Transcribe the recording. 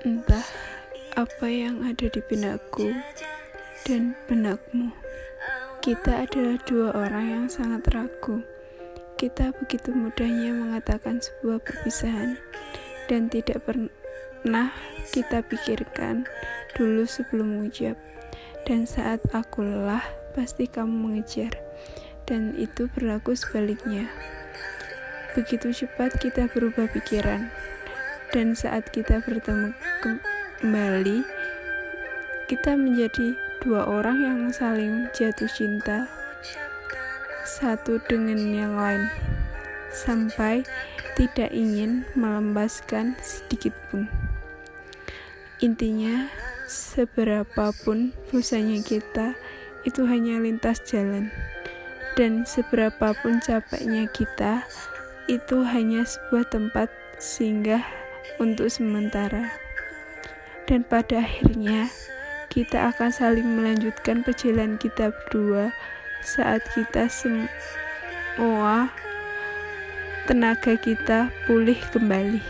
Entah apa yang ada di benakku dan benakmu. Kita adalah dua orang yang sangat ragu. Kita begitu mudahnya mengatakan sebuah perpisahan dan tidak pernah kita pikirkan dulu sebelum mengucap. Dan saat aku lelah, pasti kamu mengejar. Dan itu berlaku sebaliknya. Begitu cepat kita berubah pikiran dan saat kita bertemu kembali kita menjadi dua orang yang saling jatuh cinta satu dengan yang lain sampai tidak ingin melembaskan sedikit pun. Intinya seberapapun dosanya kita itu hanya lintas jalan. Dan seberapapun capeknya kita itu hanya sebuah tempat singgah untuk sementara. Dan pada akhirnya, kita akan saling melanjutkan perjalanan kita berdua saat kita semua tenaga kita pulih kembali.